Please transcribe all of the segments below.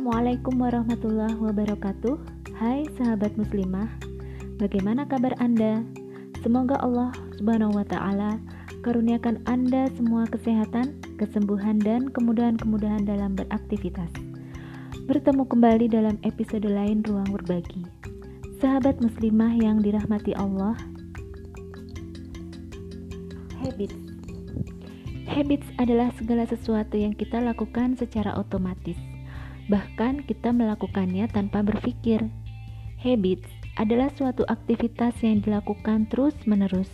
Assalamualaikum warahmatullahi wabarakatuh. Hai sahabat muslimah, bagaimana kabar Anda? Semoga Allah Subhanahu wa taala karuniakan Anda semua kesehatan, kesembuhan dan kemudahan-kemudahan dalam beraktivitas. Bertemu kembali dalam episode lain Ruang Berbagi. Sahabat muslimah yang dirahmati Allah. Habits Habits adalah segala sesuatu yang kita lakukan secara otomatis. Bahkan kita melakukannya tanpa berpikir. Habits adalah suatu aktivitas yang dilakukan terus-menerus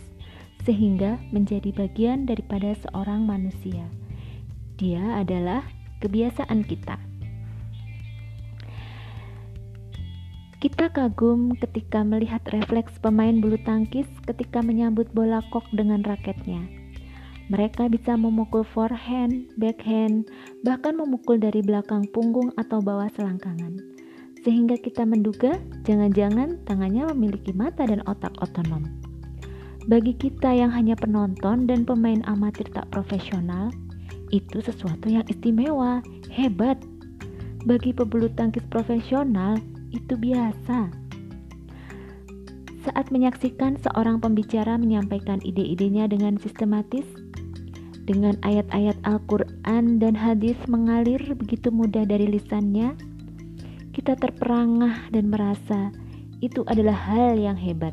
sehingga menjadi bagian daripada seorang manusia. Dia adalah kebiasaan kita. Kita kagum ketika melihat refleks pemain bulu tangkis ketika menyambut bola kok dengan raketnya. Mereka bisa memukul forehand, backhand, bahkan memukul dari belakang punggung atau bawah selangkangan. Sehingga kita menduga jangan-jangan tangannya memiliki mata dan otak otonom. Bagi kita yang hanya penonton dan pemain amatir tak profesional, itu sesuatu yang istimewa, hebat. Bagi pebulu tangkis profesional, itu biasa. Saat menyaksikan seorang pembicara menyampaikan ide-idenya dengan sistematis, dengan ayat-ayat Al-Quran dan hadis mengalir begitu mudah dari lisannya, kita terperangah dan merasa itu adalah hal yang hebat.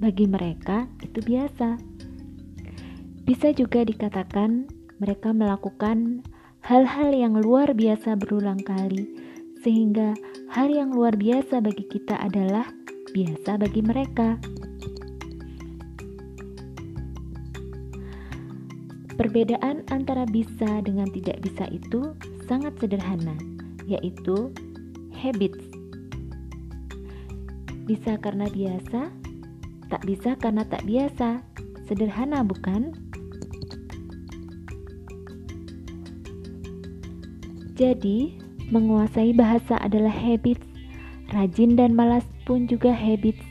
Bagi mereka, itu biasa. Bisa juga dikatakan mereka melakukan hal-hal yang luar biasa berulang kali, sehingga hal yang luar biasa bagi kita adalah biasa bagi mereka. Perbedaan antara bisa dengan tidak bisa itu sangat sederhana, yaitu habits. Bisa karena biasa, tak bisa karena tak biasa. Sederhana bukan? Jadi, menguasai bahasa adalah habits. Rajin dan malas pun juga habits.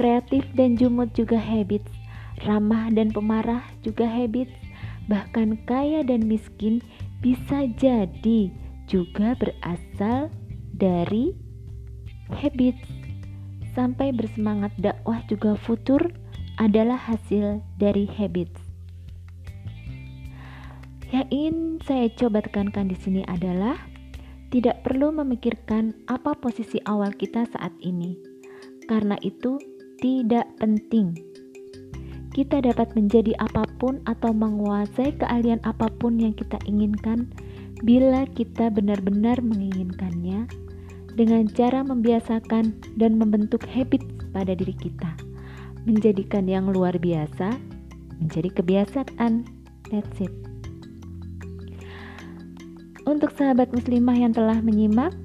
Kreatif dan jumut juga habits. Ramah dan pemarah juga habits bahkan kaya dan miskin bisa jadi juga berasal dari habits. Sampai bersemangat dakwah juga futur adalah hasil dari habits. Yang ingin saya coba tekankan di sini adalah tidak perlu memikirkan apa posisi awal kita saat ini. Karena itu tidak penting kita dapat menjadi apa pun atau menguasai keahlian apa pun yang kita inginkan bila kita benar-benar menginginkannya dengan cara membiasakan dan membentuk habit pada diri kita. Menjadikan yang luar biasa menjadi kebiasaan. That's it. Untuk sahabat muslimah yang telah menyimak,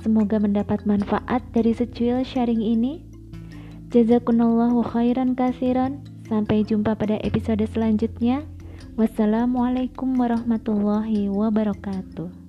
semoga mendapat manfaat dari secuil sharing ini. Jazakunallahu khairan kasiran. Sampai jumpa pada episode selanjutnya. Wassalamualaikum warahmatullahi wabarakatuh.